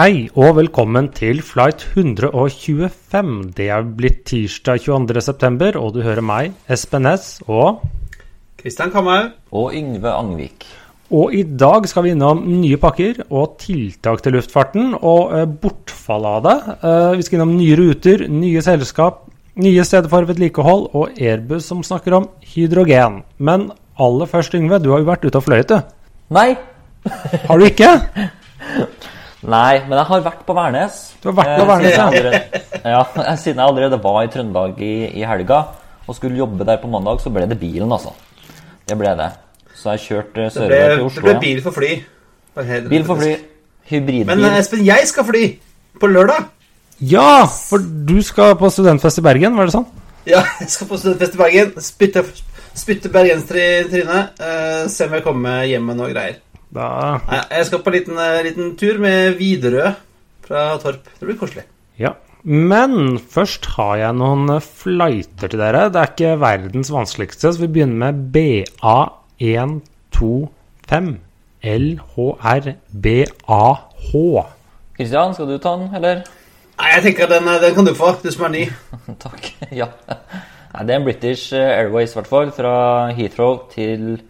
Hei og velkommen til flight 125. Det er blitt tirsdag 22.9, og du hører meg, Espen Næss, og Kristian Kamhaug. Og Yngve Angvik. Og i dag skal vi innom nye pakker og tiltak til luftfarten og eh, bortfall av det. Eh, vi skal innom nye ruter, nye selskap, nye steder for vedlikehold og Airbus som snakker om hydrogen. Men aller først, Yngve, du har jo vært ute og fløyet, du. Nei! Har du ikke? Nei, men jeg har vært på Værnes. Du har vært på Eh, Værnes, siden ja. jeg allerede- ja. Siden jeg allerede var i Trøndelag i, i helga og skulle jobbe der på mandag, så ble det bilen, altså. Det ble det. Så jeg kjørte sørover til det ble bil for fly. Bil for fly. Hybridbil. Men eh, Espen, jeg skal fly på lørdag. Ja, for du skal på studentfest i Bergen, var det sånn? Ja, jeg skal på studentfest i Bergen. Spytte, spytte bergensere i trynet. Uh, se om jeg kommer hjem med noe greier. Da Nei, jeg skal på en liten, eh, liten tur med Widerøe fra Torp. Det blir koselig. Ja. Men først har jeg noen eh, flighter til dere. Det er ikke verdens vanskeligste, så vi begynner med BA125. LHRBAH. Kristian, skal du ta den, eller? Nei, jeg tenker at den, eh, den kan du få, du som er ny. Takk. Ja. Nei, det er en British Airways, i hvert fall. Fra Heathrow til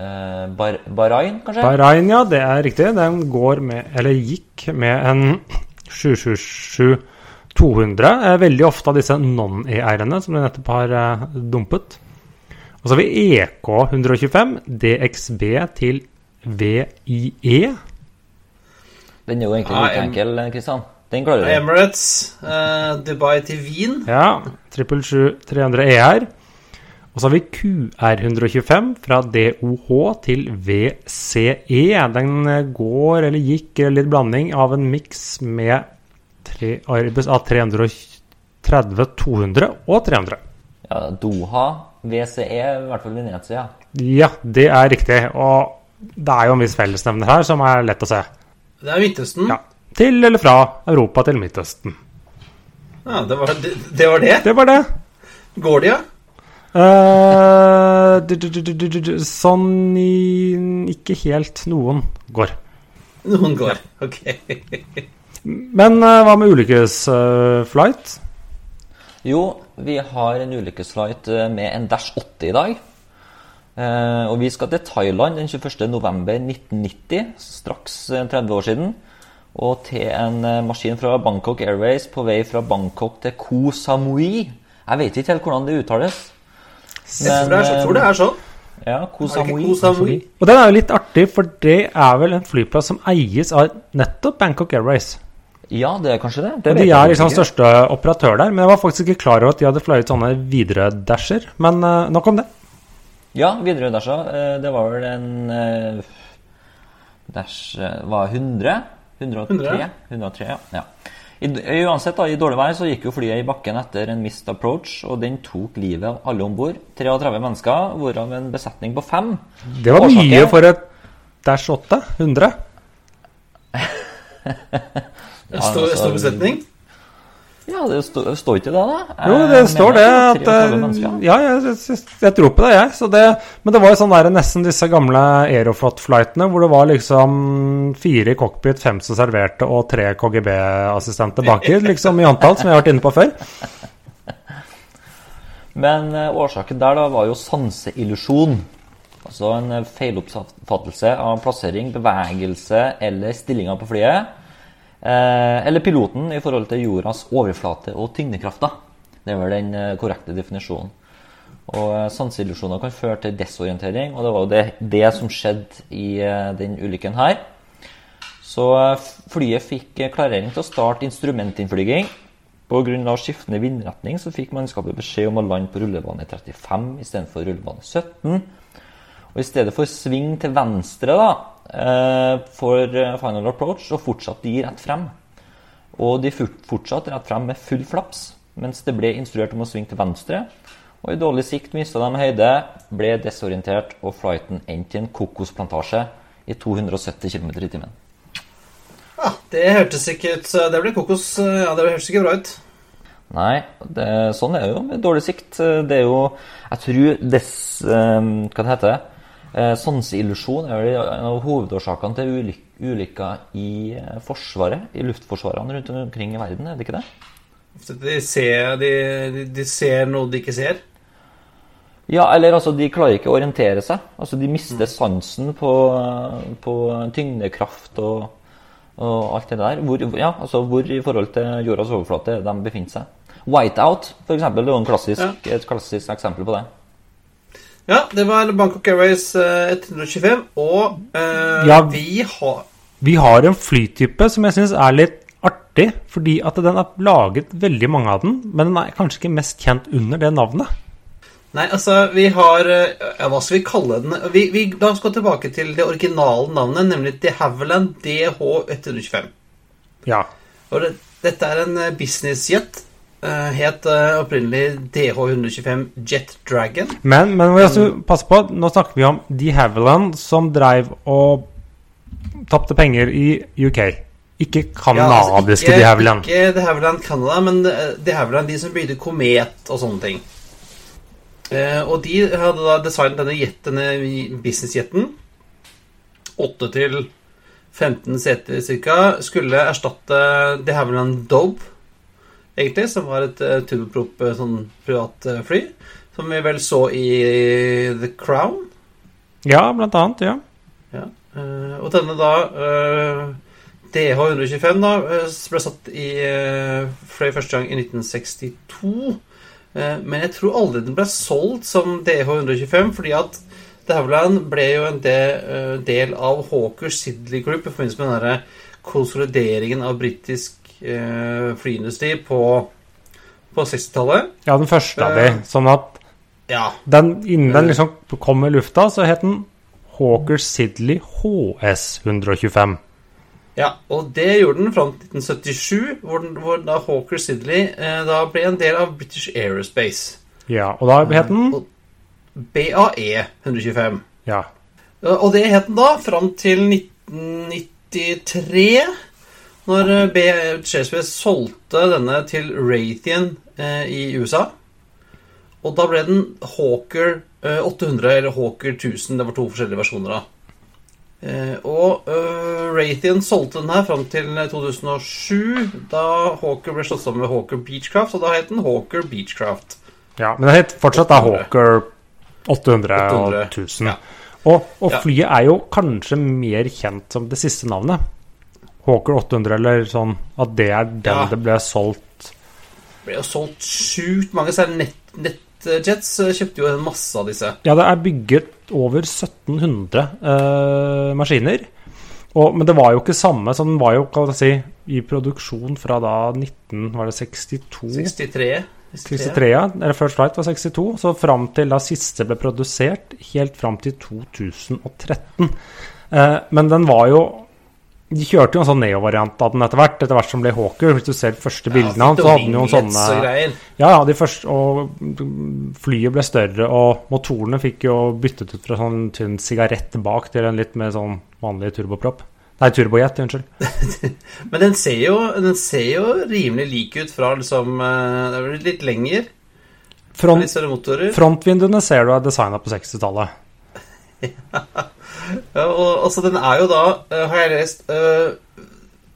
eh, Bar Bahrain, kanskje? Bahrain, ja, det er riktig. Den går med, eller gikk med en 777-200. Eh, Veldig ofte av disse non-ER-ene som vi nettopp har eh, dumpet. Og så har vi EK 125, DXB til VIE. Den er jo egentlig Ah, like enkel, Kristian. Den klarer du. Emirates, eh, Dubai til Wien. Ja, 777-300 ER. Og så har vi QR125 fra DOH til VCE. Den går, eller gikk, eller litt blanding av en miks med Airbus A330-200 og 300. Ja, Doha, VCE, i hvert fall Venezia. Ja, det er riktig. Og det er jo en viss fellesnevner her som er lett å se. Det er Midtøsten. Ja. Til eller fra Europa til Midtøsten. Ja, det, var, det, det var det. Det var det. Går de, ja? Sånn i Ikke helt. Noen går. Noen går. Ok. Men eh, hva med ulykkesflight? Jo, vi har en ulykkesflight eh, med en Dash 8 i dag. Eh, og vi skal til Thailand den 21.11.1990, straks eh, 30 år siden. Og til en eh, maskin fra Bangkok Airways på vei fra Bangkok til Koh Samui. Jeg vet ikke helt hvordan det uttales. Jeg tror det er, så, tror det er sånn. Ja, Koh Samui. Og den er jo litt artig, for det er vel en flyplass som eies av nettopp Bangkok Airways. Ja, det er kanskje det. det Og de er liksom ikke. største operatør der. Men jeg var faktisk ikke klar over at de hadde fløyet sånne Widerøe-dasher. Men uh, nok om det. Ja, Widerøe Dasha. eh, Det var vel en uh, Dash eh, var 100? 103? 100? 103 ja. ja. I, uansett, da, i dårlig vær så gikk jo flyet i bakken etter en mist approach, og den tok livet av alle om bord. 33 mennesker, hvorav en besetning på fem. Det var Årsaken- mye for et Dash 8. 100. En stor, altså, stor besetning. Ja, det står ikke det, da? Jo, det står det at 33 eh. Ja, jeg, jeg, jeg tror på det, jeg. Så det, men det var jo sånn der nesten disse gamle Aeroflot-flightene hvor det var liksom fire i cockpit, fem som serverte og tre KGB-assistenter baki, liksom i antall, som jeg har vært inne på før. Men eh, årsaken der da var jo sanseillusjon. Altså en eh, feiloppfattelse av plassering, bevegelse eller stillinga på flyet. Eh, eller piloten i forhold til jordas overflate og tyngdekrafta. Det er vel den eh, korrekte definisjonen. Og eh, Sanseillusjoner kan føre til desorientering, og det var jo det, det som skjedde i den ulykken her. Så flyet fikk klarering til å starte instrumentinnflyging. Pga. skiftende vindretning så fikk mannskapet beskjed om å lande på rullebane 35 istedenfor rullebane 17. Og i stedet for sving til venstre da, eh, for eh, final approach, så fortsatte de rett frem. Og de fortsatte rett frem med full flaps, mens det ble instruert om å svinge til venstre. Og i dårlig sikt mista de høyde, ble desorientert, og flighten endte i en kokosplantasje i 270 km i timen. Ja, det hørtes ikke ut Det ble kokos. Ja, det hørtes ikke bra ut. Nei, det, sånn er det jo med dårlig sikt. Det er jo Jeg tror dess eh, Hva det heter eh, Sanseillusjon er vel en av hovedårsakene til ulyk ulykker i eh, Forsvaret, i luftforsvarene rundt omkring i verden, er det ikke det? De ser, de, de, de ser noe de ikke ser. Ja, eller altså, de klarer ikke å orientere seg. Altså, de mister sansen på, på tyngdekraft og, og alt det der. Hvor, ja, altså, hvor i forhold til jordas overflate de befinner seg. Whiteout, for eksempel, det er jo en klassisk, et klassisk eksempel på det. Ja, det var Bangkok Airways eh, 125, og eh, Ja. vi har Vi har en flytype som jeg syns er litt artig, fordi at den er laget veldig mange av den, men den er kanskje ikke mest kjent under det navnet. Nei, altså, vi har eh, ja, Hva skal vi kalle den? Vi, vi, la oss gå tilbake til det originale navnet, nemlig De Havilland DH125. Ja. Og det, dette er en eh, businessjet. Eh, het uh, opprinnelig DH125 Jet Dragon. Men, men jeg også passe på, nå snakker vi om De Havilland som dreiv og tapte penger i UK. Ikke kanadiske altså, De Havilland. Ikke De Havilland Canada, men eh, De Havilland, de som bygde Komet og sånne ting. Uh, og de hadde da designet denne jet, denne businessjeten. 8 til 15 seter ca. Skulle erstatte De Havilland Dope, egentlig, som var et uh, turboprop eh, sånn privat eh, fly. Som vi vel så i The Crown. Ja, blant annet. Ja. Ja. og denne da eh, DH125 da ble satt i fløy første gang i 1962. Eh, men jeg tror aldri den ble solgt som DH125, fordi at The ble jo en del, av Hawker Sidley Group i forbindelse med den derre konsolideringen av britisk eh, flyindustri på, på 60-tallet. ja, den første av de. Eh. Sånn at Ja. den, innen den liksom kom i lufta, så het den Hawker Sidley HS 125. Ja, og det gjorde den fram til 1977, hvor, den, hvor da Hawker Sidley eh, da ble en del av British Aerospace. Ja, og da het den BAE 125. Ja. Eh, Og det het den da fram til 1993, når eh, solgte denne til Raytheon eh, i USA. Og da ble den Hawker eh, 800 eller Hawker 1000. Det var to forskjellige versjoner av. Eh, og uh, Raytheon solgte den her fram til 2007, da Hawker ble slått sammen med Hawker Beechcraft, og da het den Hawker Beechcraft. ja. Men det het fortsatt da Hawker 800 og 1000. ja. Og, og flyet er jo kanskje mer kjent som det siste navnet. Hawker 800, eller sånn at det er den Ja. det ble solgt Det ble jo solgt sjukt mange, særlig nett, NetJets eh, kjøpte jo en masse av disse. Ja, det er bygget over 1700 eh, maskiner. Og, men det var jo ikke samme, så den var jo kan jeg si, i produksjon fra da 19... Var det 62? 63. 63, ja. Eller First Flight var 62. Så fram til da siste ble produsert, helt fram til 2013. Eh, men den var jo De kjørte jo en sånn Neo-variant av den etter hvert, etter hvert som ble Hawker. Hvis du ser første bildene hans, så hadde han jo en sånne Ja, ja, de første, og flyet ble større, og motorene fikk jo byttet ut fra sånn tynn sigarett bak til en litt mer sånn vanlig turboprop. Nei, turbojet, unnskyld. Men den ser, jo, den ser jo rimelig lik ut fra liksom eh, Det er vel litt lenger. Front, Litt større motorer. frontvinduene ser du er designa på 60-tallet. Ja, og altså, den er jo da, eh, har jeg lest, uh,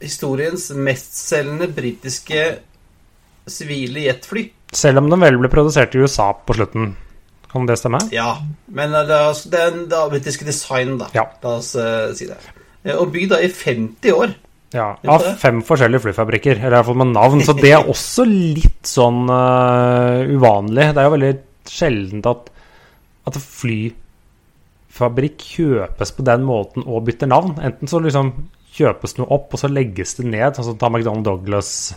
historiens mestselgende britiske sivile jetfly. Selv om den vel ble produsert i USA på slutten. Kan det stemme? Ja, men eh, det er, det er det er britiske design, da. Ja. La oss uh, si det. Og bygd da i 50 år. Ja, Av du fem forskjellige flyfabrikker, eller iallfall med navn. Så det er også litt sånn uh, uvanlig. Det er jo veldig sjeldent at, at flyfabrikk kjøpes på den måten og bytter navn. Enten så liksom kjøpes noe opp, og så legges det ned. Sånn som ta McDonald Douglas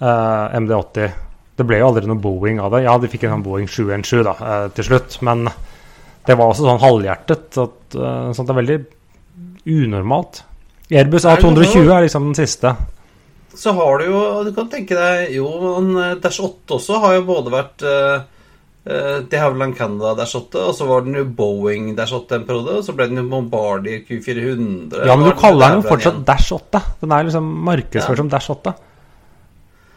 uh, MD80. Det ble jo aldri noe Boeing av det. Ja, de fikk en sånn Boeing 717 da, uh, til slutt, men Det var også sånn halvhjertet. At, uh, sånt er veldig unormalt. Airbus A220 er liksom den siste. Så har du jo Du kan tenke deg Jo, men eh, Dash 8 også har jo både vært uh, uh, Det har vel en Canada Dash 8, og så var den jo Boeing Dash 8 en periode, og så ble den jo Bombardier Q400. Ja, men du kaller den jo fortsatt? Dash 8. Den er liksom markedsført Ja. som Dash 8.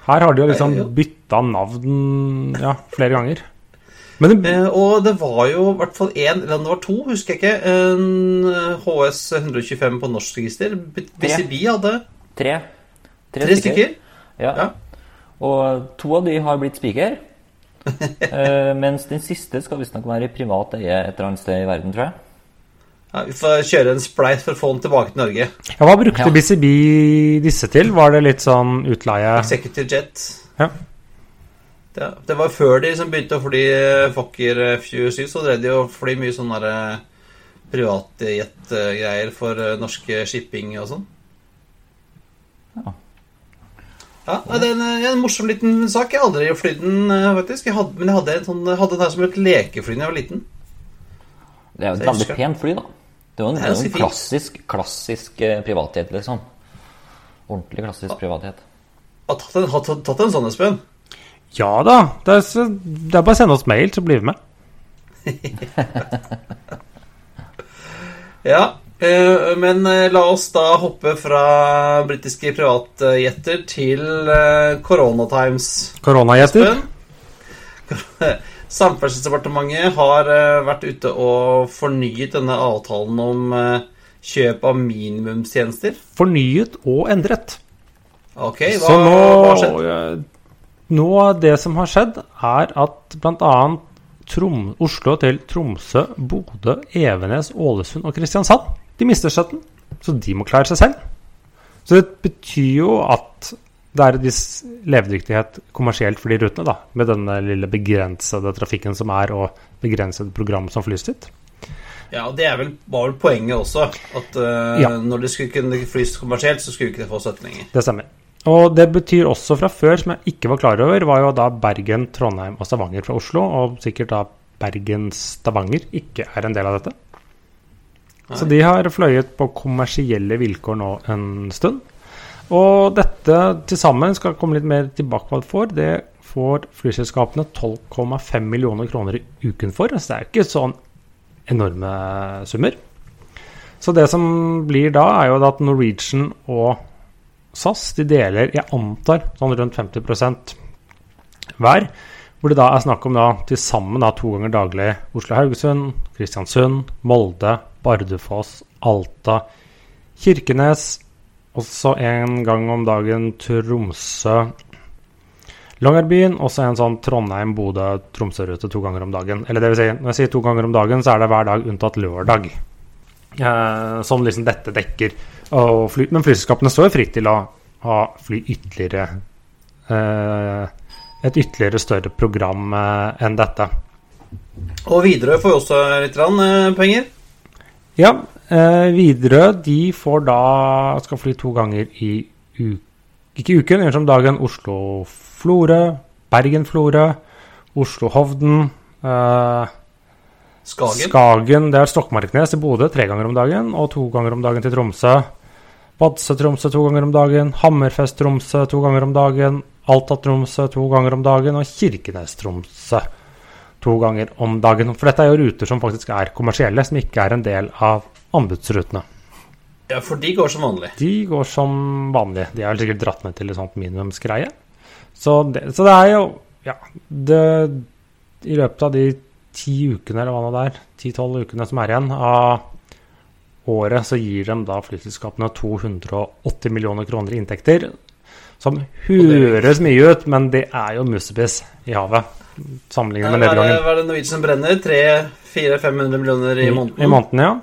Her har de jo liksom bytta navn ja, flere ganger. Men det, Eh, og det var jo i hvert fall én, eller det var to, husker jeg ikke, en eh, HS 125 på norsk register. BCB hadde Tre. tre stykker. Ja. Ja. Og to av de har blitt spiker. eh, mens den siste skal visstnok være i privat eie et eller annet sted i verden, tror jeg. Ja, vi får kjøre en spleis for å få den tilbake til Norge. ja, hva brukte Ja. BCB disse til? Var det litt sånn utleie? Executive Jet. Ja. Det, det var før de som begynte å fly eh, Fokker F27, så drev de å fly mye sånne eh, privatjet-greier for eh, norske shipping og sånn. Ja. Ja, det er en, en morsom liten sak. Jeg har aldri flydd den, eh, faktisk. Jeg hadde, men jeg hadde, en sånn, hadde den her som et lekefly da jeg var liten. Det er jo et veldig pent fly, da. Det er jo en, er en klassisk, klassisk privathet, liksom. Ordentlig klassisk privathet. Har tatt en, har tatt, en sånn, Espen. Ja da. Det er, det er bare å sende oss mail, så blir vi med. Ja, eh, men eh, la oss da hoppe fra britiske privatjeter til koronatimes. Corona Times. Koronagjetter. Espen? Samferdselsdepartementet har eh, vært ute og fornyet denne avtalen om eh, kjøp av minimumstjenester. Fornyet og endret. Ok, hva, Så nå, hva har skjedd? eh, av Det som har skjedd, er at bl.a. Trom, Oslo til Tromsø, Bodø, Evenes, Ålesund og Kristiansand de mister støtten. Så de må klare seg selv. Så det betyr jo at det er en viss levedyktighet kommersielt for de rutene, da, med denne lille begrensede trafikken som er, og begrensede program som flys dit. Ja, og det er vel, var vel poenget også. At uh, Ja. når det skulle kunne flys kommersielt, så skulle ikke det få støtte lenger. Det stemmer. Og det betyr også fra før, som jeg ikke var klar over, var jo da Bergen, Trondheim og Stavanger fra Oslo, og sikkert da Bergen-Stavanger ikke er en del av dette. Så de har fløyet på kommersielle vilkår nå en stund. Og dette til sammen skal komme litt mer tilbake på hva det får. Det får flyselskapene 12,5 millioner kroner i uken for. Så det er jo ikke sånn enorme summer. Så det som blir da, er jo at Norwegian og SAS de deler, jeg antar, sånn rundt 50% hver. Hvor det da er snakk om da til sammen da to ganger daglig Oslo-Haugesund, Kristiansund, Molde, Bardufoss, Alta, Kirkenes. Også en gang om dagen Tromsø, Longyearbyen. Også en sånn Trondheim-Bodø-Tromsø-rute to ganger om dagen. Eller det vil si, når jeg sier to ganger om dagen, så er det hver dag unntatt lørdag. Eh, som liksom dette dekker. Fly, men flyselskapene står fritt til å ha fly ytterligere eh, Et ytterligere større program eh, enn dette. Og Widerøe får jo også litt rann, eh, penger. Ja, eh, Widerøe de får da skal fly to ganger i uken, ikke i uken, men som dagen Oslo-Florø, Bergen-Florø, Oslo-Hovden. Eh, Skagen. Skagen, det er Stokmarknes til Bodø tre ganger om dagen, og to ganger om dagen til Tromsø. Vadsø-Tromsø to ganger om dagen, Hammerfest-Tromsø to ganger om dagen, Alta-Tromsø to ganger om dagen og Kirkenes-Tromsø to ganger om dagen. For dette er jo ruter som faktisk er kommersielle, som ikke er en del av anbudsrutene. Ja, for de går som vanlig. De går som vanlig. De vel sikkert dratt ned til et sånt minimumsgreie. Så det, så det er jo Ja, det I løpet av de ti ukene, eller hva det er, ti-tolv ukene som er igjen av året, så gir de da flyselskapene 280 millioner kroner i inntekter. Som høres mye ut, men det er jo mussepiss i havet. Sammenlignet med nedgangen. hva er det Norwegian brenner? 300-500 millioner i måneden? I måneden, ja.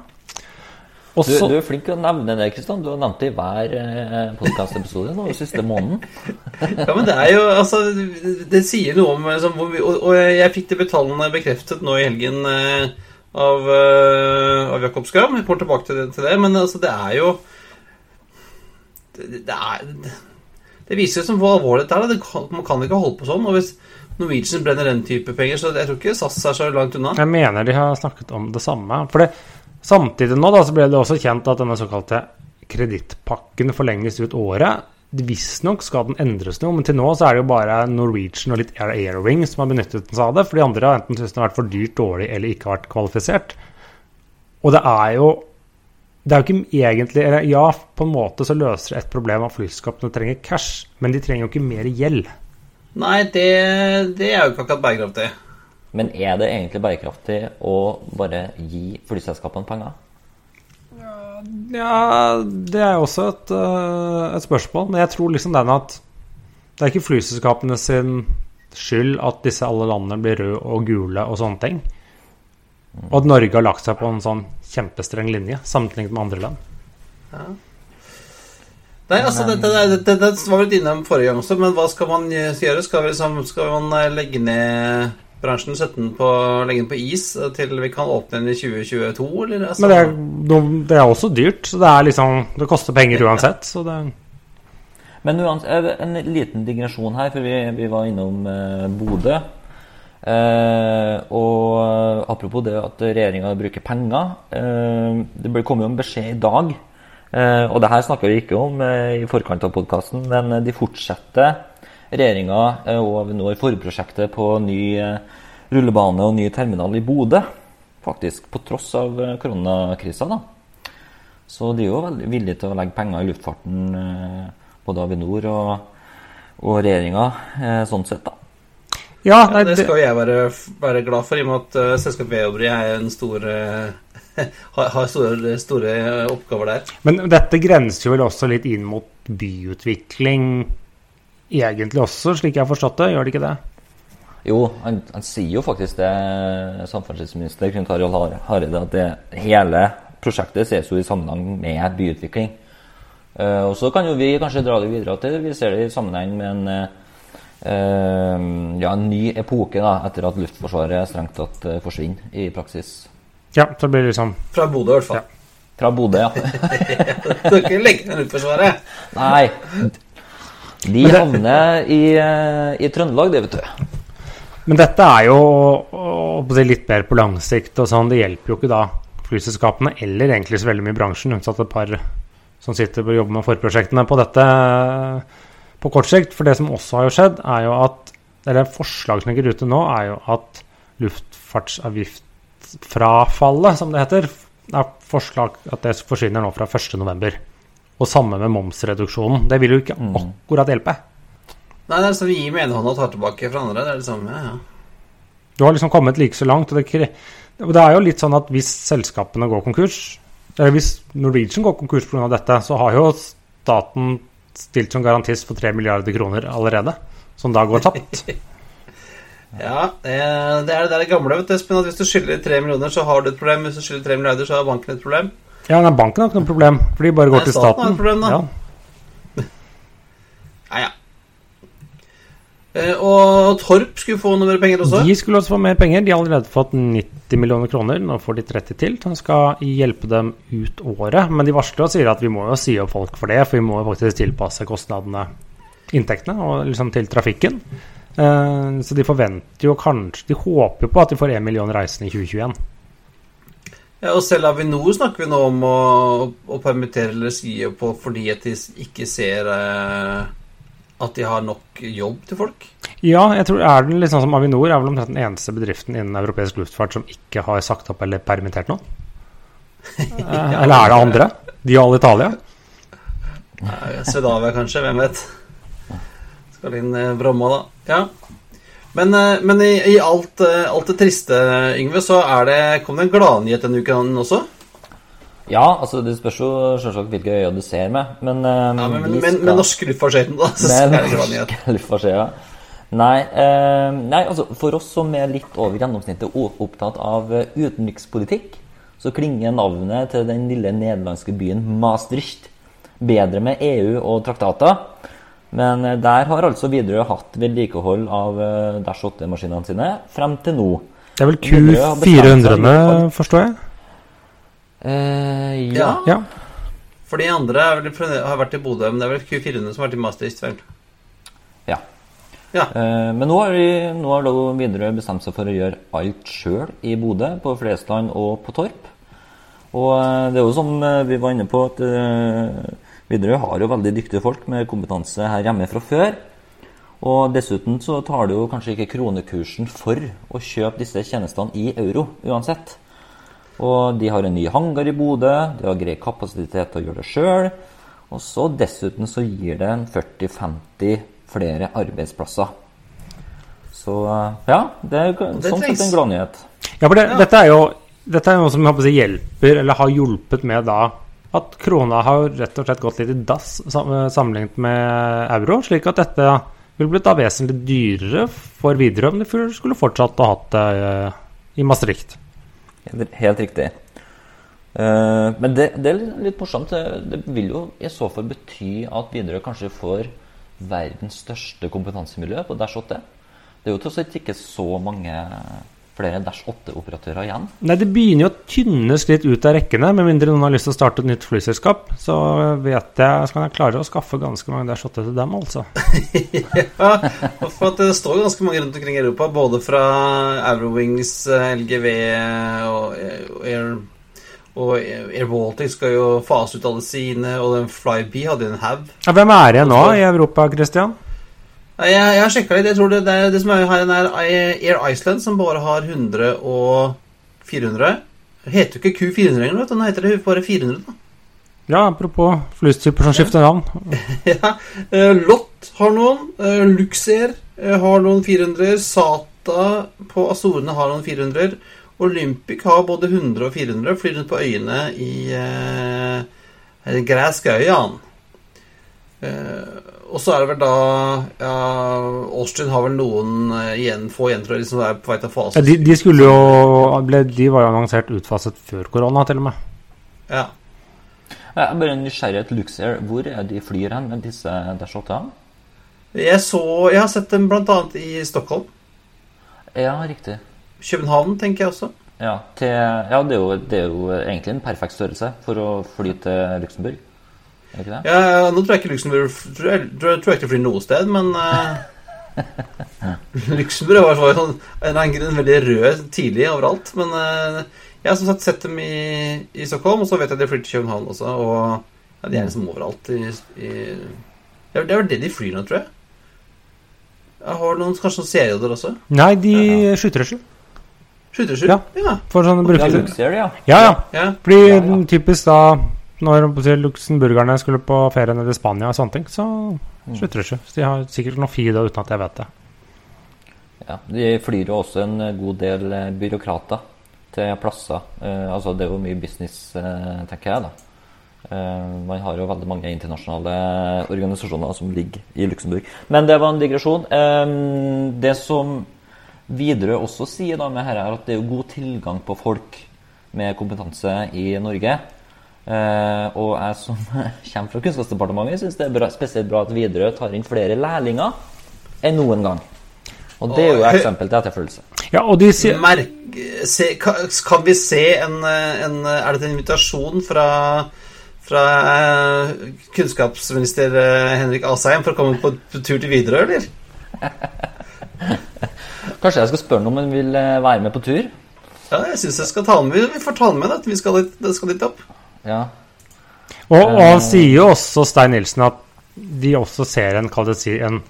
Du, du er flink til å nevne det, Kristian. Du har nevnt det i hver eh, podkastepisode den siste måneden. Ja, men det er jo Altså, det sier noe om liksom, hvor vi, og, og jeg fikk de tallene bekreftet nå i helgen eh, av, eh, av Jakob Skram. Jeg kommer tilbake til det, til det men altså, det er jo det, det er Det viser jo som hvor alvorlig dette er. Det kan, man kan ikke holde på sånn. Og hvis Norwegian brenner den type penger, så jeg tror ikke SAS er så langt unna. Jeg mener de har snakket om det samme. For det, samtidig nå da, så ble det også kjent at denne såkalte kredittpakken forlenges ut året. Visstnok skal den endres noe, men til nå så er det jo bare Norwegian og litt Air Airwing som har benyttet den av det. For de andre har enten syntes den har vært for dyrt, dårlig eller ikke vært kvalifisert. Og det er jo det er jo ikke egentlig eller Ja, på en måte så løser det et problem at flyselskapene trenger cash, men de trenger jo ikke mer gjeld. Nei, det, det er jo ikke akkurat bærekraftig. Men er det egentlig bærekraftig å bare gi flyselskapene penger? Ja, det er jo også et, øh, et spørsmål. Men jeg tror liksom den at det er ikke flyselskapene sin skyld at disse alle landene blir røde og gule og sånne ting. Og at Norge har lagt seg på en sånn kjempestreng linje sammenlignet med andre land. Nei, altså, det, det, det, det, det var vi litt innom forrige gang også, men hva skal man gjøre? Skal, vi liksom, skal man eh, legge ned bransjen, sette den på, legge den på is eh, til vi kan åpne den i 2022, eller? Altså, Men det er, det er også dyrt, så det er liksom Det koster penger uansett, så det Men uansett, en liten digresjon her, for vi, vi var innom eh, Bodø. Eh, og apropos det at regjeringa bruker penger. Eh, det ble- kom jo en beskjed i dag, eh, og det her snakker vi ikke om eh, i forkant av podkasten, men eh, de fortsetter, regjeringa eh, og Avinor, forprosjektet på ny eh, rullebane og ny terminal i Bodø. Faktisk, på tross av eh, koronakrisa, da. Så de er jo veldig villige til å legge penger i luftfarten, eh, både Avinor og, og regjeringa, eh, sånn sett, da. Ja, nei, det det, skal jo jeg være, være glad for, i og med at uh, selskapet Veobrey er en stor uh, har, har store, store oppgaver der. men dette grenser jo vel også litt inn mot byutvikling egentlig også, slik jeg har forstått det. Gjør det ikke det? Jo, han, han sier jo faktisk det, samferdselsminister Knut Arild Har- Hareide, at det, hele prosjektet ses jo i sammenheng med byutvikling. Uh, og så kan jo vi kanskje dra det videre til vi ser det i sammenheng med en, eh, eh, ja, en ny epoke da, etter at Luftforsvaret strengt tatt eh, forsvinner i praksis. Ja, så blir det liksom Fra Bodø, i hvert fall. Fra Bodø, ja. Du kan ikke legge ned Luftforsvaret. Nei. De havner i, eh, i Trøndelag, det, vet du. Men dette er jo å, å litt mer på lang sikt og sånn. Det hjelper jo ikke da flyselskapene eller egentlig så veldig mye bransjen, unntatt et par som sitter og jobber med forprosjektene på dette på kort sikt. For det som også har jo skjedd, er jo at eller forslag som ligger ute nå, er jo at luftfartsavgiftfrafallet, som det heter, er forslag at det forsvinner nå fra 1.11. Og samme med momsreduksjonen. Det vil jo ikke akkurat hjelpe. Nei, det er sånn vi gir med ene hånda og tar tilbake fra andre. Det er det samme, ja. Du har liksom kommet like så langt. Og det, det er jo litt sånn at hvis selskapene går konkurs, eller hvis Norwegian går konkurs pga. dette, så har jo staten stilt som garantist for 3 milliarder kroner allerede, som da går tapt. Ja, eh, det er det der gamle, vet du, Espen, at hvis du skylder 3 millioner, så har du et problem. Hvis du skylder 3 milliarder, så har banken et problem. Ja, nei, banken har ikke noe problem, for de bare går Nei, til staten har et problem, da. Ja. Ja, ja. Eh, og Torp skulle få noe mer penger også. De skulle også få mer penger. De har allerede fått 90 millioner kroner. Nå får de 30 til, Han skal hjelpe dem ut året. Men de varsler og sier at vi må jo si opp folk for det, for vi må jo faktisk tilpasse kostnadene, inntektene, og liksom til trafikken. Eh, Så de forventer jo kanskje De håper jo på at de får 1 million reisende i 2021. Ja, og selv Avinor snakker vi nå om å, å permittere eller si opp på fordi at de ikke ser eh, at de har nok jobb til folk. Ja, jeg tror er den litt sånn som Avinor er vel omtrent den eneste bedriften innen europeisk luftfart som ikke har sagt opp eller permittert noen. ja, Eller er det andre? De og Alitalia? Italia? Swedavia kanskje, hvem vet. Skal inn eh, Bromma, da. Ja. Men, eh, men i, i alt, eh, alt det triste, Yngve, så er det, kom det en gladnyhet denne uken også. Ja, altså det spørs jo selvsagt hvilke øyne du ser med, men eh, Ja, men, men, skal... men, norske luftfartsøyne, da, så det gladnyhet. Luftfartsøya. Nei, eh, nei, altså for oss som er litt over gjennomsnittet opptatt av eh, utenrikspolitikk, så klinger navnet til den lille nederlandske byen Maastricht bedre med EU og traktater. Men eh, der har altså Widerøe hatt vedlikehold av Dash 8-maskinene sine frem til nå. Det er vel Widerøe har Q400, forstår jeg? Eh, ja. Ja. Ja. For de andre er vel, har vært i Bodø, men det er vel Q400 som har vært i Maastricht, vel. Ja. Eh, Men nå har, de, nå har Widerøe bestemt seg for å gjøre alt sjøl i Bodø, på Flesland og på Torp. Og eh, det er jo som eh, vi var inne på, at eh, Widerøe har jo veldig dyktige folk med kompetanse her hjemme fra før. Og dessuten så tar det jo kanskje ikke kronekursen for å kjøpe disse tjenestene i euro uansett. Og de har en ny hangar i Bodø, de har grei kapasitet til å gjøre det sjøl. Og så dessuten så gir det en 40-50 flere arbeidsplasser. Så ja, det er sånn sett en gladnyhet. Ja, for det, Ja. dette er jo dette er noe som jeg si, hjelper, eller har hjulpet med da at krona har rett og slett gått litt i dass sammenlignet med euro, slik at dette ville blitt da vesentlig dyrere for Widerøe om de skulle fortsatt å hatt det eh, i Maastricht. Helt, riktig. Eh, men det, det er litt, morsomt. Det vil jo i så fall bety at Widerøe kanskje får verdens største kompetansemiljø på Dash 8. Det er jo tross alt ikke så mange flere Dash 8-operatører igjen. Nei, det begynner jo å tynnes litt ut av rekkene, med mindre noen har lyst til å starte et nytt flyselskap. Så vet jeg, så kan jeg klare å skaffe ganske mange Dash 8 til dem, altså. Ja, for at det står ganske mange rundt omkring i Europa, både fra Eurowings, LGV og og Air, og Air Baltic skal jo fase ut alle sine, og den Flybe hadde en haug. Ja, hvem er igjen nå i Europa, Christian? Jeg, jeg har sjekka litt. Jeg tror det, det, det som er her, er Air Iceland, som bare har 100 og 400. Det heter jo ikke Q400 lenger, vet du. Nå heter det bare 400. da. Ja, apropos flystyper som skifter navn. ja. eh, Lott har noen. eh, Luxair eh, har noen 400. Sata på Azorene har noen 400. Olympic har både 100 og 400. Flyr rundt på øyene i eh, Græskøyan. Eh, og så er det vel da ja, Austin har vel noen eh, igjen, få igjen, tror jeg, som er på vei til å fase Ja, de, de skulle jo ble, De var jo annonsert utfaset før korona, til og med. Ja. Jeg er bare nysgjerrig til Luxair. Hvor er de flyr hen, disse Dash 8? Jeg, så, jeg har sett dem bl.a. i Stockholm. Ja, riktig. København, tenker jeg også. Ja, til, ja det, er jo, det er jo egentlig en perfekt størrelse for å fly til Luxembourg. Ikke det? Ja, ja, nå tror jeg ikke Luxembourg tror jeg, tror, jeg- ikke flyr noe sted, men uh, Luxembourg var sånn, en en veldig rød tidlig overalt. Men uh, jeg har som sagt sett dem i, i Stockholm, og så vet jeg de flyr til København også. Og ja, de er liksom overalt i, i Det er det er vel det de flyr nå, tror jeg. Jeg har noen, kanskje noen serier også. Nei, de skyter ikke. Skyttersky? Ja. ja. For sånn Ja, brukte ja. Ja, ja. ja. Fordi Ja, ja. typisk da når luxemburgerne skulle på ferie nede i Spania og sånne ting, så slutter det ikke. Så de har sikkert noen fire uten at jeg vet det. Ja, De flyr jo også en god del eh, byråkrater til plasser. Eh, altså Det er jo mye business, eh, tenker jeg. da. Eh, man har jo veldig mange internasjonale organisasjoner som ligger i Luxembourg. Men det var en digresjon. Eh, det som Widerøe også sier da med dette, er at det er jo god tilgang på folk med kompetanse i Norge. Eh, og jeg som kommer fra Kunnskapsdepartementet, syns det er bra, spesielt bra at Widerøe tar inn flere lærlinger enn noen gang. Og det er jo et eksempel til etterfølgelse. Ja, og de sier Merk, se, kan, vi se en, en Er det en invitasjon fra, fra eh, kunnskapsminister eh, Henrik Asheim for å komme på, på tur til Widerøe, eller? Kanskje jeg skal spørre ham om han vil være med på tur? Ja, jeg syns jeg skal ta med. Vi får ta med. Vi skal det skal litt opp. Ja. Og, og han sier jo også, Stein Nilsen, at de også ser en, kall det si, en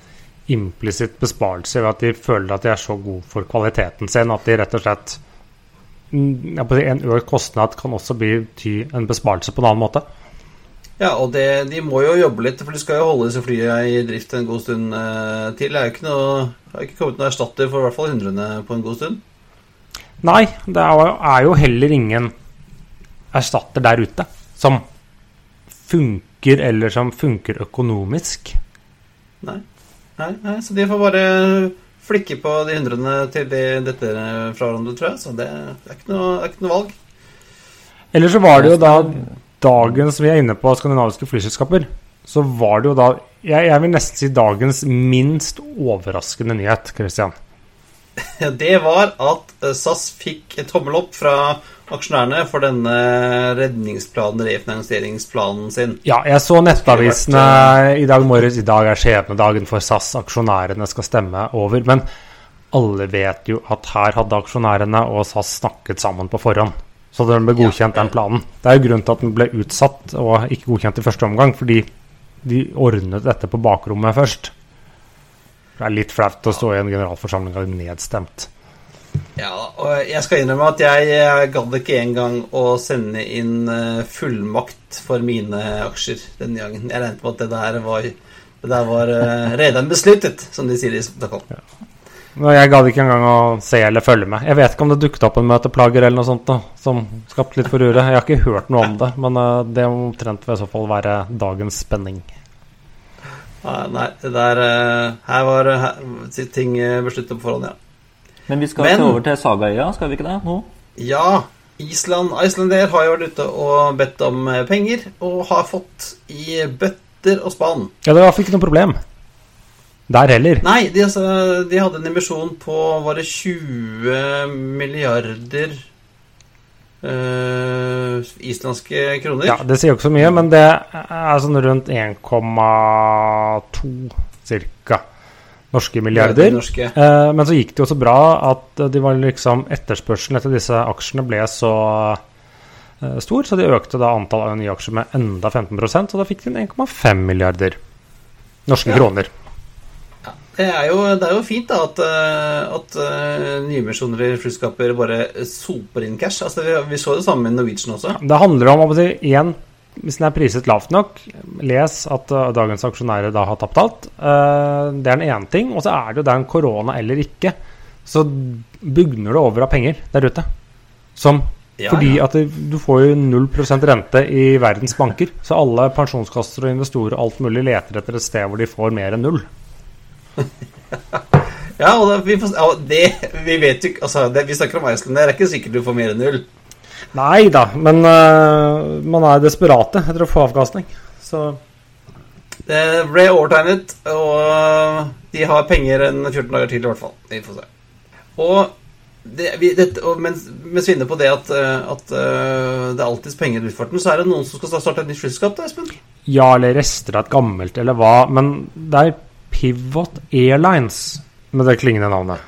implisitt besparelse ved at de føler at de er så gode for kvaliteten sin at de rett og slett mm, En økt kostnad kan også bety en besparelse på en annen måte. Ja, og det, de må jo jobbe litt, for de skal jo holde disse flyene i drift en god stund eh, til. Det er jo ikke noe har ikke kommet noen erstatter for i hvert fall hundrene på en god stund. Nei, det er jo, er jo heller ingen erstatter der ute som funker, eller som funker økonomisk. Nei. Nei, nei, så de får bare flikke på de hundrene til de dette fra hverandre, tror jeg. Så det er ikke noe, er ikke noe valg. Eller så var det jo da dagens vi er inne på skandinaviske flyselskaper, så var det jo da jeg, jeg vil nesten si dagens minst overraskende nyhet, Christian. det var at eh, SAS fikk tommel opp fra aksjonærene for denne redningsplanen, refinansieringsplanen sin. Ja, jeg så nettavisene i dag morges. I dag er skjebnedagen for SAS. Aksjonærene skal stemme over. Men alle vet jo at her hadde aksjonærene og SAS snakket sammen på forhånd. Så den ble godkjent, den planen. Det er jo grunnen til at den ble utsatt og ikke godkjent i første omgang, fordi de ordnet dette på bakrommet først. Det er litt flaut å stå i en generalforsamling og bli nedstemt. Ja, og jeg skal innrømme at jeg gadd ikke engang å sende inn eh, fullmakt for mine aksjer denne gangen. Jeg regnet med at det der var, det der var uh, redan besluttet, som de sier i Stockholm. Ja. Og jeg gadd ikke engang å se eller følge med. Jeg vet ikke om det dukket opp en møteplager eller noe sånt da, som skapte litt forure. Jeg har ikke hørt noe om det, men det må omtrent i så fall være dagens spenning. Nei, det der Her var her, ting besluttet på forhånd, ja. Men vi skal Men, over til Sagaøya, skal vi ikke det? nå? Ja. Island, Icelandair har jo vært ute og bedt om eh, penger, og har fått i bøtter og spann. Ja, det var ikke noe problem. Der heller. Nei, de, altså, de hadde en emisjon på Var det 20 milliarder Uh, islandske kroner? Ja, det sier jo ikke så mye, men det er sånn rundt 1,2 cirka norske milliarder. Norske. Eh, men så gikk det jo så bra at de var liksom etterspørselen etter disse aksjene ble så eh, stor, så de økte da antall nye aksjer med enda 15% og da fikk de 1,5 milliarder norske ja. kroner. Ja, det, er jo, det er jo fint da at, eh, at nyemisjoner i flyskaper bare soper inn cash. Altså, vi, vi, så det samme med Norwegian også. Det handler om å si, én hvis den er priset lavt nok, les at uh, dagens aksjonærer da har tapt alt. Uh, det er den ene ting. Og så er det jo den korona eller ikke, så bugner det over av penger der ute. Som ja, fordi ja. at det, du får jo 0% rente i verdens banker. Så alle pensjonskasser og investorer og alt mulig leter etter et sted hvor de får mer enn null. ja, og da, vi, får, det, vi vet jo altså, det, Vi snakker om Iceland, det er ikke sikkert du får mer enn null. Nei da, men uh, man er desperate etter å få avkastning. Så Det ble overtegnet, og de har penger en 14 dager til, i hvert fall. Vi får se. Og, det, vi, dette, og mens, mens, vi er inne på det at, eh, at uh, det er alltids penger i luftfarten, så er det noen som skal starte et nytt flyselskap, Espen? Ja, eller rester av et gammelt, eller hva. Men det er Pivot Airlines med det klingende navnet.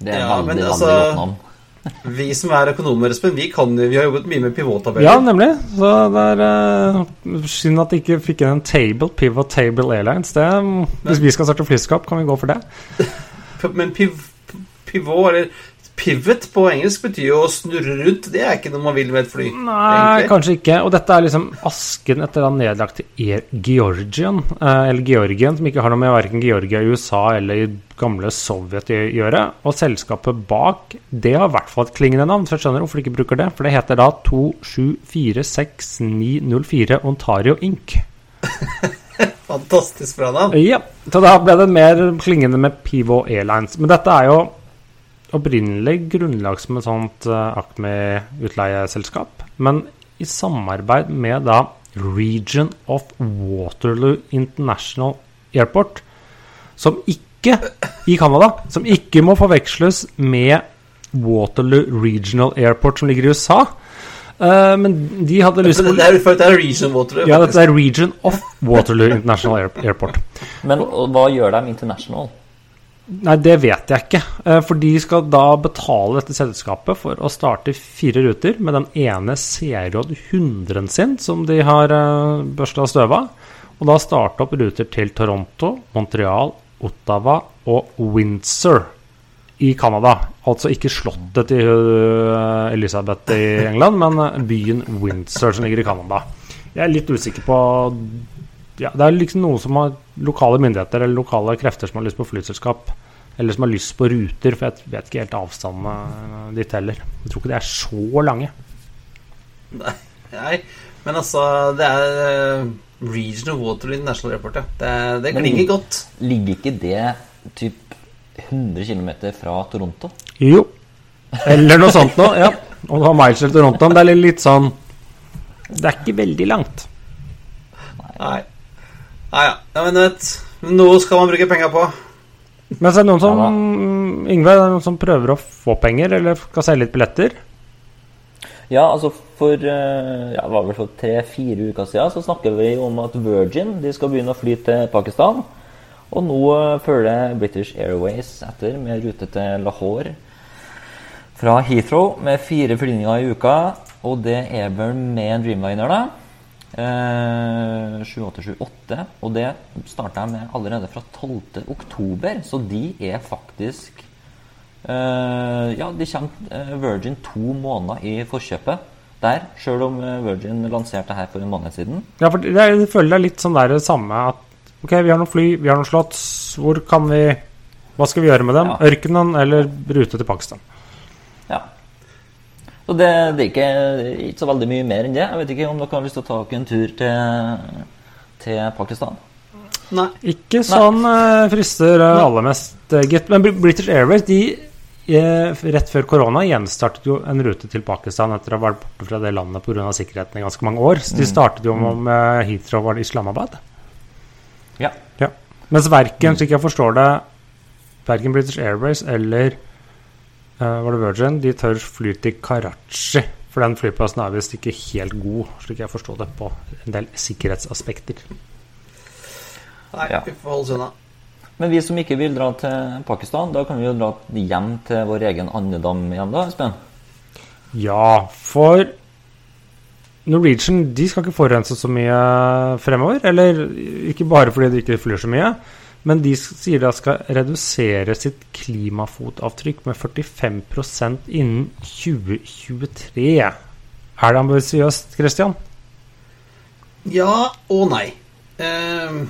Det er ja, veldig, vanlig altså, godt navn. Vi som er økonomer, Espen, vi, kan, vi har jobbet mye med pivottabeller. Ja, nemlig. Så det er uh, synd at de ikke fikk inn en table, pivot table airlines. Det, hvis vi skal starte flyskap, kan vi gå for det. Men piv, pivot, eller Pivot på engelsk betyr jo å snurre rundt. Det er ikke noe man vil med et fly. Nei, egentlig. kanskje ikke. Og dette er liksom asken etter den nedlagte Air Georgian, eh, eller Georgien, som ikke har noe med verken Georgia i USA eller i gamle Sovjet å gjøre. Og selskapet bak, det har i hvert fall et klingende navn, så jeg skjønner hvorfor de ikke bruker det. For det heter da 2746-904 Ontario Inc. Fantastisk bra navn. Ja, så da ble det mer klingende med Pivo Airlines. Men dette er jo opprinnelig grunnlag som et sånt uh, Acme-utleieselskap, men i samarbeid med da Region of Waterloo International Airport, som ikke i Canada, som ikke må forveksles med Waterloo Regional Airport som ligger i USA. Uh, men de hadde lyst til Det er det er Region Waterloo. Ja, dette er Region of Waterloo International Airport. Men hva gjør dem international? Nei, det vet jeg ikke. Eh, for de skal da betale dette selskapet for å starte fire ruter med den ene CRJ 100-en sin som de har eh, børsta støv av. Og da starte opp ruter til Toronto, Montreal, Ottawa og Windsor i Canada. Altså ikke slottet til eh, Elisabeth i England, men byen Windsor som ligger i Canada. Jeg er litt usikker på ja, Det er liksom noen som har lokale myndigheter eller lokale krefter som har lyst på flyselskap. Eller som har lyst på ruter, for jeg vet ikke helt avstandene ditt heller. Jeg tror ikke de er så lange. Nei, men altså Det er uh, Regional Waterloo National Airport, ja. Det, det klinger godt. Ligger ikke det typ 100 km fra Toronto? Jo. Eller noe sånt noe. Ja. Og du har miles til Toronto. Men det er litt sånn Det er ikke veldig langt. Nei. Nei ja. men men vet Noe skal man bruke penger på. Men så er det noen som Ja Yngve, er det noen som prøver å få penger, eller skal selge litt billetter? Ja, altså for eh, ja, det var vel for tre-fire uker siden så snakker vi om at Virgin de skal begynne å fly til Pakistan. Og nå eh, følger British Airways etter med rute til Lahore fra Heathrow med fire flyvninger i uka. Og det er vel med en Dreamliner, da. Eh, 7878. Og det starta jeg med allerede fra 12. oktober, så de er faktisk Eh, ja, de kommer eh, Virgin to måneder i forkjøpet der, sjøl om eh, Virgin lanserte her for en måned siden. Ja, for det, jeg føler det er litt sånn der det samme at Ok, vi har noen fly, vi har noen slotts. Hvor kan vi Hva skal vi gjøre med dem? Ja. Ørkenen eller rute til Pakistan? Så det, det er ikke, ikke så veldig mye mer enn det. Jeg vet ikke om dere har lyst til å ta dere en tur til, til Pakistan? Nei. Ikke sånn Nei. frister eh, aller mest, eh, gitt. Men British Airways de eh, rett før korona gjenstartet jo en rute til Pakistan etter å ha vært borte fra det landet pga. sikkerheten i ganske mange år. Så de startet jo med Heathrow var det Islamabad. Ja. Ja. Mens verken, slik jeg forstår det, verken British Airways eller eh, var det Virgin, de tør fly til Karachi. For den flyplassen er visst ikke helt god, slik jeg forstår det, på en del sikkerhetsaspekter. Nei, Ja. vi får holde oss unna. Men vi som ikke vil dra til Pakistan, da kan vi jo dra hjem til vår egen andedam igjen, da, Espen? Ja, for Norwegian de skal ikke forurense så mye fremover. Eller ikke bare fordi de ikke flyr så mye, men de sier de skal redusere sitt klimafotavtrykk med 45% innen 2023. Er det ambisiøst, Christian? Ja og nei. Ehm,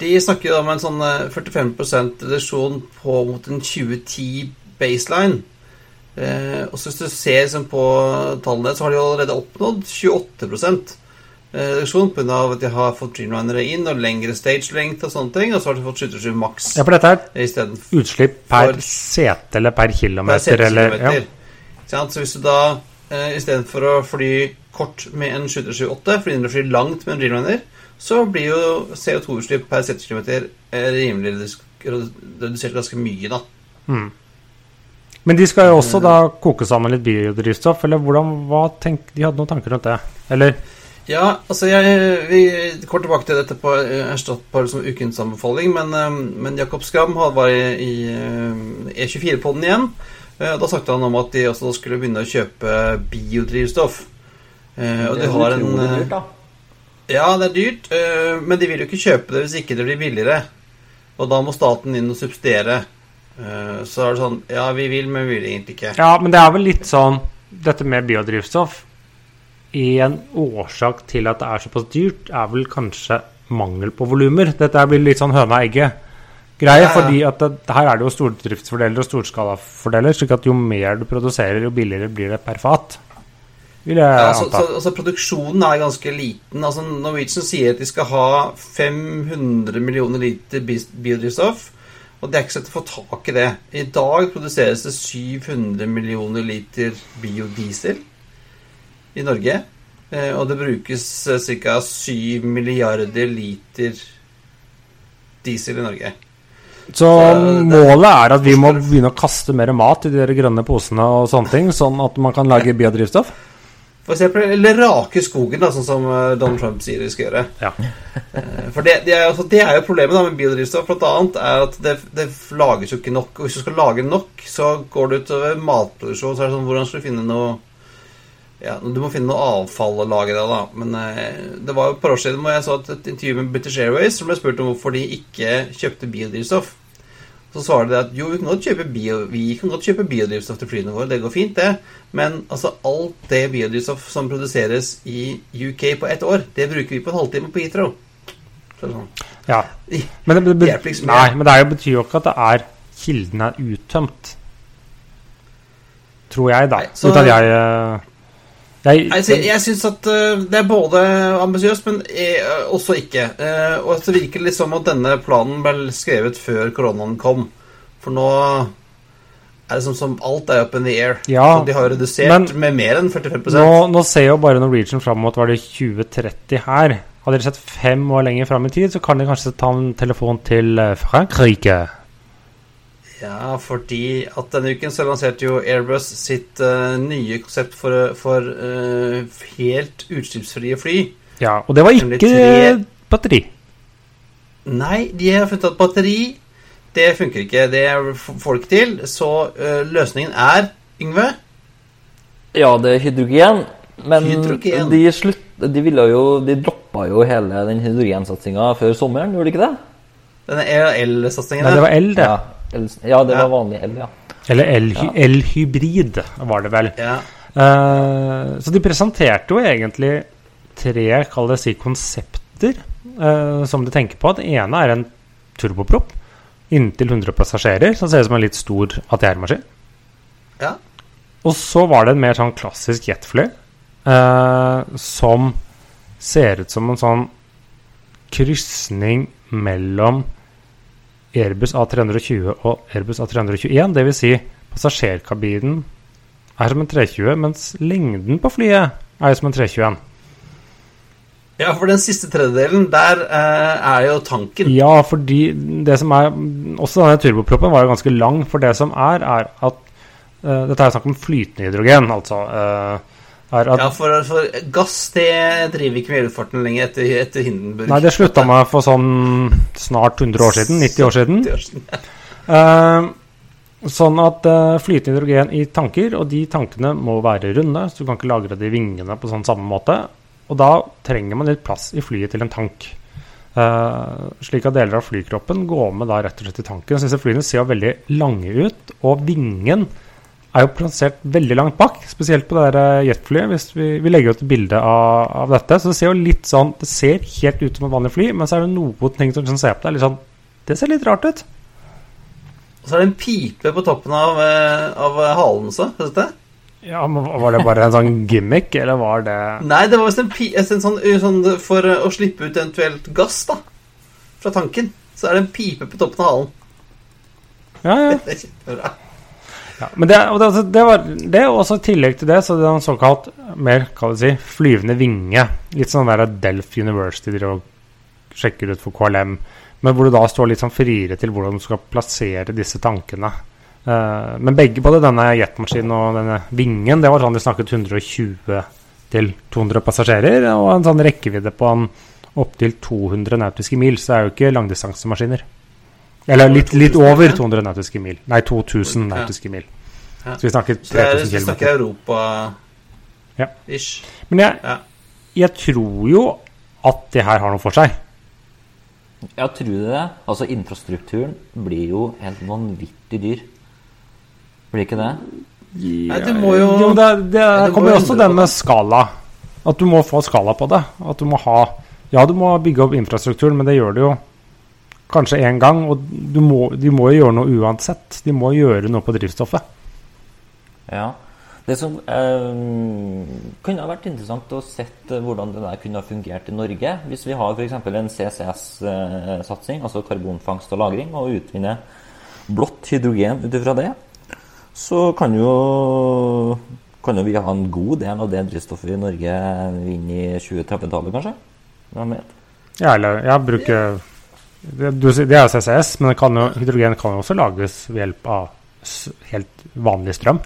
de snakker jo om en sånn eh, 45% reduksjon på mot en 2010 baseline. Eh, og så hvis du ser liksom på tallene, så har de allerede oppnådd 28 eh, reduksjon pga. at de har fått Dreamlinere inn og lengre stage length og sånne ting. Og så har de fått 77 maks Ja, for dette er utslipp per sete eller per per kilometer, eller ja. Så hvis du da eh, istedenfor å fly kort med en 778, fordi du flyr langt med en Dreamliner, så blir jo CO2-utslipp per setekilometer kilometer rimelig redusert ganske mye, da. Mm. Men de skal jo også da koke sammen litt biodrivstoff, eller hvordan, hva tenk, De hadde noen tanker rundt det? Eller Ja, altså jeg Vi går tilbake til dette på eh, erstatt på som ukens anbefaling, men, eh, men Jakob Skram var i, i eh, E24-podden igjen. eh, Da snakket han om at de også skulle begynne å kjøpe biodrivstoff. Eh, og Det de har en dyrt, da. Ja, det er dyrt, men de vil jo ikke kjøpe det hvis ikke det blir billigere. Og da må staten inn og subsidiere. Eh, så er det sånn Ja, vi vil, men vi vil egentlig ikke. Ja, men det er vel litt sånn Dette med biodrivstoff En årsak til at det er såpass dyrt, er vel kanskje mangel på volumer. Dette blir litt sånn høna egget-greie, Ja, ja. fordi at det, her er det jo stordriftsfordeler og storskalafordeler, slik at jo mer du produserer, jo billigere blir det per fat. Vil jeg Ja, så, anta. så, altså Produksjonen er ganske liten. Altså Norwegian sier at de skal ha 500 millioner liter biodrivstoff. Og det er ikke så lett å få tak i det. I dag produseres det 700 millioner liter biodiesel i Norge. Eh, og det brukes ca. 7 milliarder liter diesel i Norge. Så det- målet er at vi må begynne å kaste mer mat i de der grønne posene og sånne ting, sånn at man kan lage biodrivstoff? For eksempel, eller rake skogen, da, sånn som eh, Donald Trump sier vi skal gjøre. Ja. Eh, For det, det, er, jo- det er jo problemet da med biodrivstoff. Blant annet er at det, det lages jo ikke nok. Og hvis du skal lage nok, så går det utover matproduksjon. Så er det sånn, hvordan skal du finne noe ja, Du må finne noe avfall å lage det, da. Men eh, det var jo et par år siden hvor jeg så et, et intervju med British Airways som ble spurt om hvorfor de ikke kjøpte biodrivstoff. Så svarer de at jo, vi kan godt kjøpe, bio, vi kan godt kjøpe biodrivstoff til flyene våre, det går fint, det. Men altså, alt det biodrivstoff som produseres i UK på ett år, det bruker vi på en halvtime på Heathrow. Sånn. Ja. Men det, det, liksom nei, men det jo, betyr jo ikke at det er kilden er uttømt. Tror jeg, da. Nei, så- Uten at jeg jeg, så jeg syns at eh, det er både ambisiøst, men eh, også ikke. Eh, og så virker det litt som at denne planen ble skrevet før koronaen kom. For nå er det som, som alt er up in the air. Ja, så de har redusert men- med mer enn 45 nå, nå ser jo bare Norwegian fram mot var det 2030 her. Hadde dere sett fem år lenger fram i tid, så kan dere kanskje ta en telefon til Frankrike Ja, fordi at denne uken så lanserte jo Airbus sitt uh, nye konsept for, for uh, helt utslippsfrie fly. Ja, og det var ikke tre- batteri. Nei, de har funnet at batteri det funker ikke. Det får de ikke til. Så uh, løsningen er, Yngve Ja, det er hydrogen. Men Hydrogen. de slutt... De ville jo De droppa jo hele den hydrogensatsinga før sommeren, gjorde de ikke det? Denne EL-satsingen Nei, det var el, det. Ja, ja det Ja. var vanlig el, ja. Eller el-hybrid, Ja. elhybrid, var det vel. Ja. Uh, så de presenterte jo egentlig tre, kall det si, konsepter uh, som de tenker på. Det ene er en turboprop inntil 100 passasjerer, som ser ut som en litt stor ATR-maskin. ja. Og så var det en mer sånn klassisk jetfly uh, som ser ut som en sånn krysning mellom Airbus A320 og Airbus A321. Dvs. Si passasjerkabinen er som en 320, mens lengden på flyet er som en 321. Ja, for den siste tredjedelen, der eh, er jo tanken. Ja, fordi det som er Også denne turboproppen var jo ganske lang, for det som er, er at eh, Dette er snakk om flytende hydrogen, altså. eh, er at Ja, for, for gass det driver ikke med luftfarten lenger etter, etter Hindenburg. Nei, det slutta med for sånn snart 100 år siden. 90 år siden. år siden. Eh, sånn at uh, flytende hydrogen i tanker, og de tankene må være runde, så du kan ikke lagre det i vingene på sånn samme måte. Og da trenger man litt plass i flyet til en tank. Uh, slik at deler av flykroppen går med da rett og slett i tanken. Så disse flyene ser veldig lange ut, og vingen er jo plassert veldig langt bak, spesielt på det der eh, jetflyet. Hvis vi, vi legger ut et bilde av, av dette, så det ser jo litt sånn Det ser helt ut som et vanlig fly, men så er det noen ting som liksom ser på deg litt sånn Det ser litt rart ut. Og så er det en pipe på toppen av, eh, av halen også. Har du sett det? Ja, men Var det bare en sånn gimmick, eller var det Nei, det var visst en, pi en sånn, sånn For eh, å slippe ut eventuelt gass da fra tanken, så er det en pipe på toppen av halen. Ja, ja. Det er kjempebra. Ja. Men det, og det, det var det, og også i tillegg til det, så det er en såkalt mer kan si, flyvende vinge. Litt sånn der Delf University driver og sjekker ut for KLM. Men hvor du da står litt sånn friere til hvordan du skal plassere disse tankene. Uh, men begge, både denne jetmaskinen og denne vingen, det var sånn de snakket 120 til 200 passasjerer, og en sånn rekkevidde på opptil 200 nautiske mil, så det er jo ikke langdistansemaskiner. Eller litt, litt over 200 nautiske mil. Nei, 2000 Ja. nautiske mil. Så vi snakker 3000 km. Så vi snakker Europa-ish. Ja. Men jeg, jeg tror jo at det her har noe for seg. Ja, tror du det? Altså, infrastrukturen blir jo helt vanvittig dyr. Blir ikke det? Nei, det må jo Jo, det, det det, du kommer jo også den med skala. At du må få skala på det. At du må ha Ja, du må bygge opp infrastrukturen, men det gjør du jo kanskje én gang. Og du må, de må jo gjøre noe uansett. De må gjøre noe på drivstoffet. Ja. Det som eh, kunne ha vært interessant å sett eh, hvordan det der kunne ha fungert i Norge. Hvis vi har f.eks. en CCS-satsing, altså karbonfangst og -lagring, og utvinner blått hydrogen ut ifra det, så kan jo, kan jo vi ha en god del av det drivstoffet i Norge inn i 2030-tallet, kanskje? Hvem vet? Ja, eller ja, bruke det, det er jo CCS, men det kan jo, hydrogen kan jo også lages ved hjelp av helt vanlig strøm.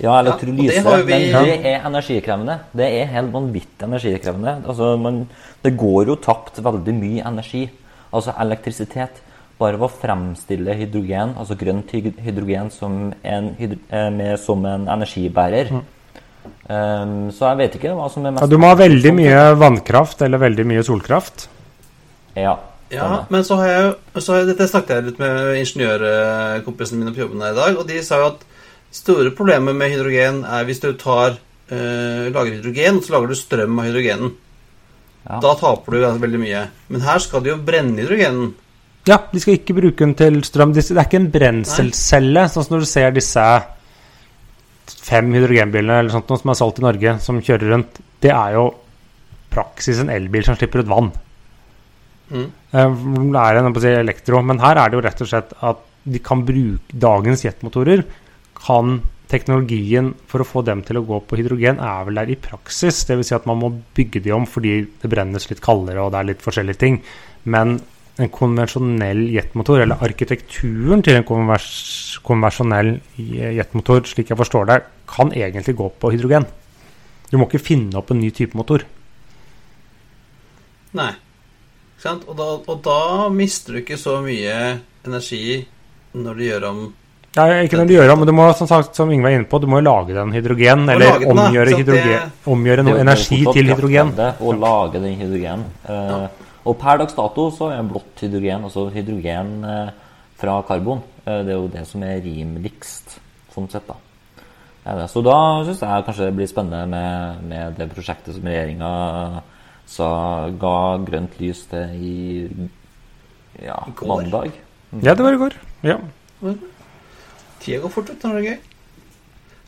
Ja, eller Ja, det vi- Men det er energikrevende. Det er helt vanvittig energikrevende. Altså, man, det går jo tapt veldig mye energi. Altså elektrisitet. Bare ved å fremstille hydrogen, altså grønt hydrogen, som en, eh, med, som en energibærer. Um, så jeg vet ikke hva som er mest Ja, du må ha veldig mye vannkraft eller veldig mye solkraft. Ja. Ja, men så har jeg jo så har jeg, Dette snakket jeg litt med ingeniørkompisene mine på jobben her i dag, og de sa jo at store problemet med hydrogen er hvis du tar eh, lager hydrogen, så lager du strøm av hydrogenen. Ja. Da taper du veldig mye. Men her skal du jo brenne hydrogenen. Ja, de skal ikke bruke den til strøm. Det er ikke en brenselcelle, sånn som når du ser disse fem hydrogenbilene eller sånt som er solgt i Norge, som kjører rundt. Det er jo praksis en elbil som slipper ut vann. Mm. Det er en si, elektro, men her er det jo rett og slett at de kan bruke dagens jetmotorer. Kan teknologien for å få dem til å gå på hydrogen er vel der i praksis. Dvs. Si at man må bygge de om fordi det brennes litt kaldere og det er litt forskjellige ting. Men en konvensjonell jetmotor, eller arkitekturen til en konvers konvensjonell jetmotor, slik jeg forstår det, kan egentlig gå på hydrogen. Du må ikke finne opp en ny type motor. Nei. Og da, og da mister du ikke så mye energi når du gjør om Ja, ikke når du gjør om, men du må, som, sagt, som Inge var inne på, du må lage den hydrogen, eller lage den, omgjøre, hydrogen, det- omgjøre noe er energi til hydrogen. kraftkilde Å lage den hydrogen. Uh, Og per dags dato så er blått hydrogen, altså hydrogen uh, fra karbon, uh, det er jo det som er rimeligst, sånn sett, da. Er. Så da syns jeg kanskje det blir spennende med, med det prosjektet som regjeringa sa ga grønt lys til i ja, I går. mandag. Ja, det var i går. Ja. Tida går fort ut når det er gøy.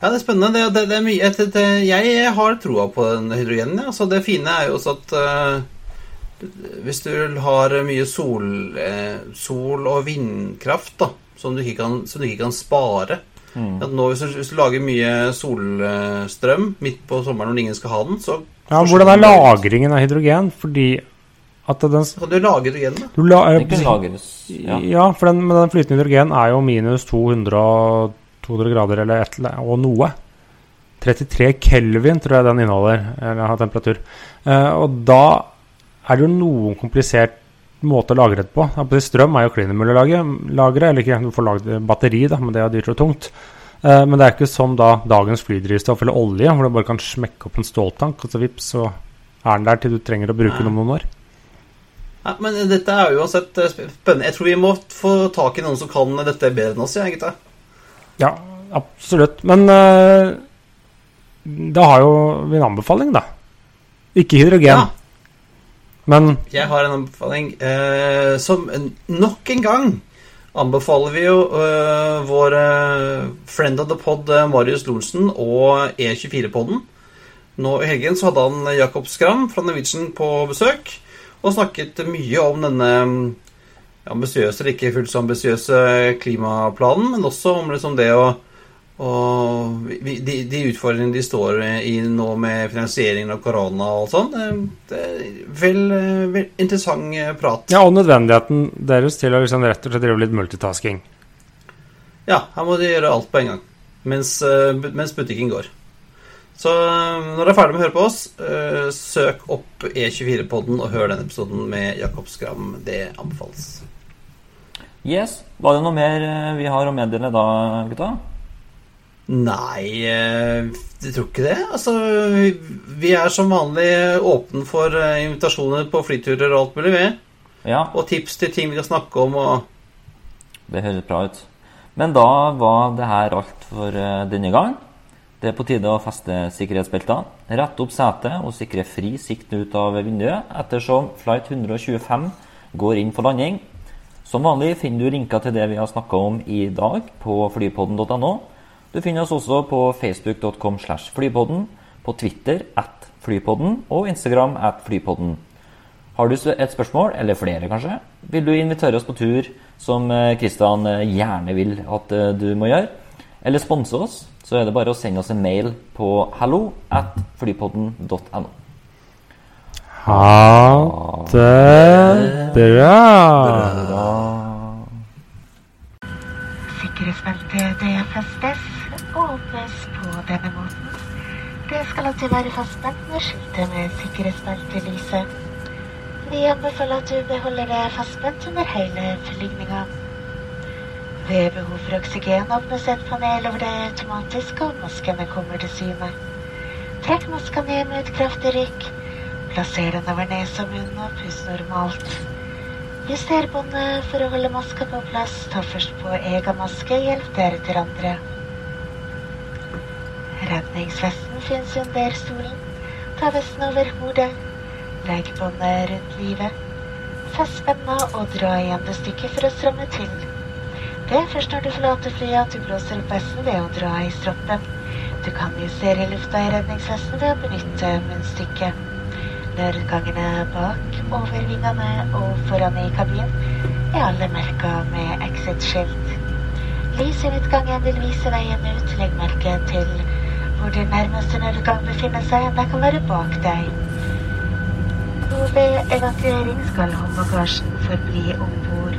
Ja, det er spennende. Det, det, det er mye det, det, Jeg har troa på den hydrogenen. Ja. Så det fine er jo også at uh, hvis du har mye sol, uh, sol og vindkraft da, som du ikke kan, som du ikke kan spare at nå, hvis, du, hvis du lager mye solstrøm midt på sommeren når ingen skal ha den, så ja hvordan er lagringen av hydrogen? Fordi at den kan du lage hydrogen. da. du la, Den kan lagres ja. ja. for den, men den flytende hydrogen er jo minus 200, 200 grader eller et, eller- og noe. 33 kelvin tror jeg den inneholder, eller har temperatur. Eh, og da er det jo noen komplisert måte å lagre det på. Strøm er jo klin umulig å lage, lagre, eller ikke, du får lagd batteri, da, men det er dyrt og tungt. Eh, men det er ikke som da dagens flydrivstoff eller olje, hvor du bare kan smekke opp en ståltank, og så vips, så er den der til du trenger å bruke den om noen år. Ja, men dette er uansett eh, spennende. Jeg tror vi må få tak i noen som kan dette bedre enn oss, ja, gutta. Ja, absolutt. Men eh, da har jo vi en anbefaling, da. Ikke hydrogen, Ja. Men Jeg har en anbefaling eh, som nok en gang anbefaler vi jo eh, vår eh, friend of the pod eh, Marius Lorentzen og E24-podden. Nå i helgen så hadde han Jakob Skram fra Norwegian på besøk og snakket mye om denne mm, ambisiøse eller ikke fullt så ambisiøse klimaplanen, men også om liksom det å og vi- de, de utfordringene de står i nå med finansieringen av korona og sånn. eh, Det er vel, eh, vel interessant eh, prat. ja, og nødvendigheten deres til å liksom rett og slett drive litt multitasking. Ja, her må de gjøre alt på en gang. Mens, mens butikken går. Så når du er ferdig med å høre på oss, eh, søk opp E24-podden og hør den episoden med Jakob Skram. Det anbefales. Yes. Var det noe mer vi har å meddele da, gutta? Nei, eh, jeg tror ikke det. Altså, vi- er som vanlig åpne for eh, invitasjoner på flyturer og alt mulig, vi. Ja. Og tips til ting vi kan snakke om og Det høres bra ut. Men da var det her alt for eh, denne gang. Det er på tide å feste sikkerhetsbeltene, rette opp setet og sikre fri sikt ut av vinduet ettersom flight 125 går inn for landing. Som vanlig finner du linker til det vi har snakka om i dag på flypodden.no. Du finner oss også på facebook.com slash flypodden, på Twitter at flypodden og Instagram at flypodden. Har du et spørsmål, eller flere kanskje, vil du invitere oss på tur, som eh, Kristian eh, gjerne vil at eh, du må gjøre, eller sponse oss, så er det bare å sende oss en mail på hallo at flypodden.no. Ha det bra. Sikkerhetsbeltet det festes åpnes på denne måten. Det skal alltid være fastspent med skiltet med sikkerhetsbeltelyset. Vi anbefaler at du beholder det fastspent under hele flygninga. Ved behov for oksygen åpnes et panel over det automatisk, og maskene kommer til syne. Trekk maska ned med et kraftig rykk. Plasser den over nese og munn og pust normalt. Juster båndet for å holde maska på plass. Ta først på egen maske, hjelp deretter andre. Redningsvesten finnes under stolen. Ta vesten over hodet. Legg båndet rundt livet. Fest spenna og dra igjen det stykket for å stramme til. Det er først når du forlater flyet at du blåser opp vesten ved å dra i stroppen. Du kan justere lufta i redningsvesten ved å benytte munnstykket. Nødutgangene bak, over vingene og foran i kabinen er alle merka med exit-skilt. Lys i midtgangen vil vise veien ut. Legg merke til hvor din nærmeste nødutgang befinner seg. Det kan være bak deg. Og ved evakuering skal håndbagasjen forbli om bord.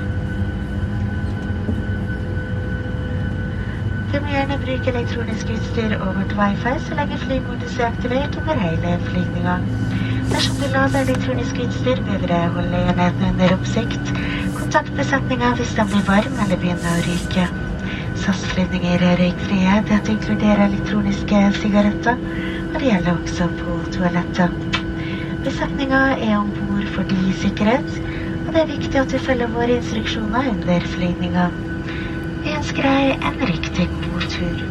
Du må gjerne bruke elektronisk utstyr og vårt wifi så lenge flymodus er aktivert over hele flygninga. Dersom du lader elektronisk utstyr, bør dere holde enheten under oppsikt. Kontakt besetninga hvis den blir varm eller begynner å ryke. SAS-flyvninger er røykfrie. Dette inkluderer elektroniske sigaretter, og det gjelder også på toalettet. Besetninga er om bord fordi sikkerhet, og det er viktig at du følger våre instruksjoner under flygninga. Vi ønsker deg en riktig god tur.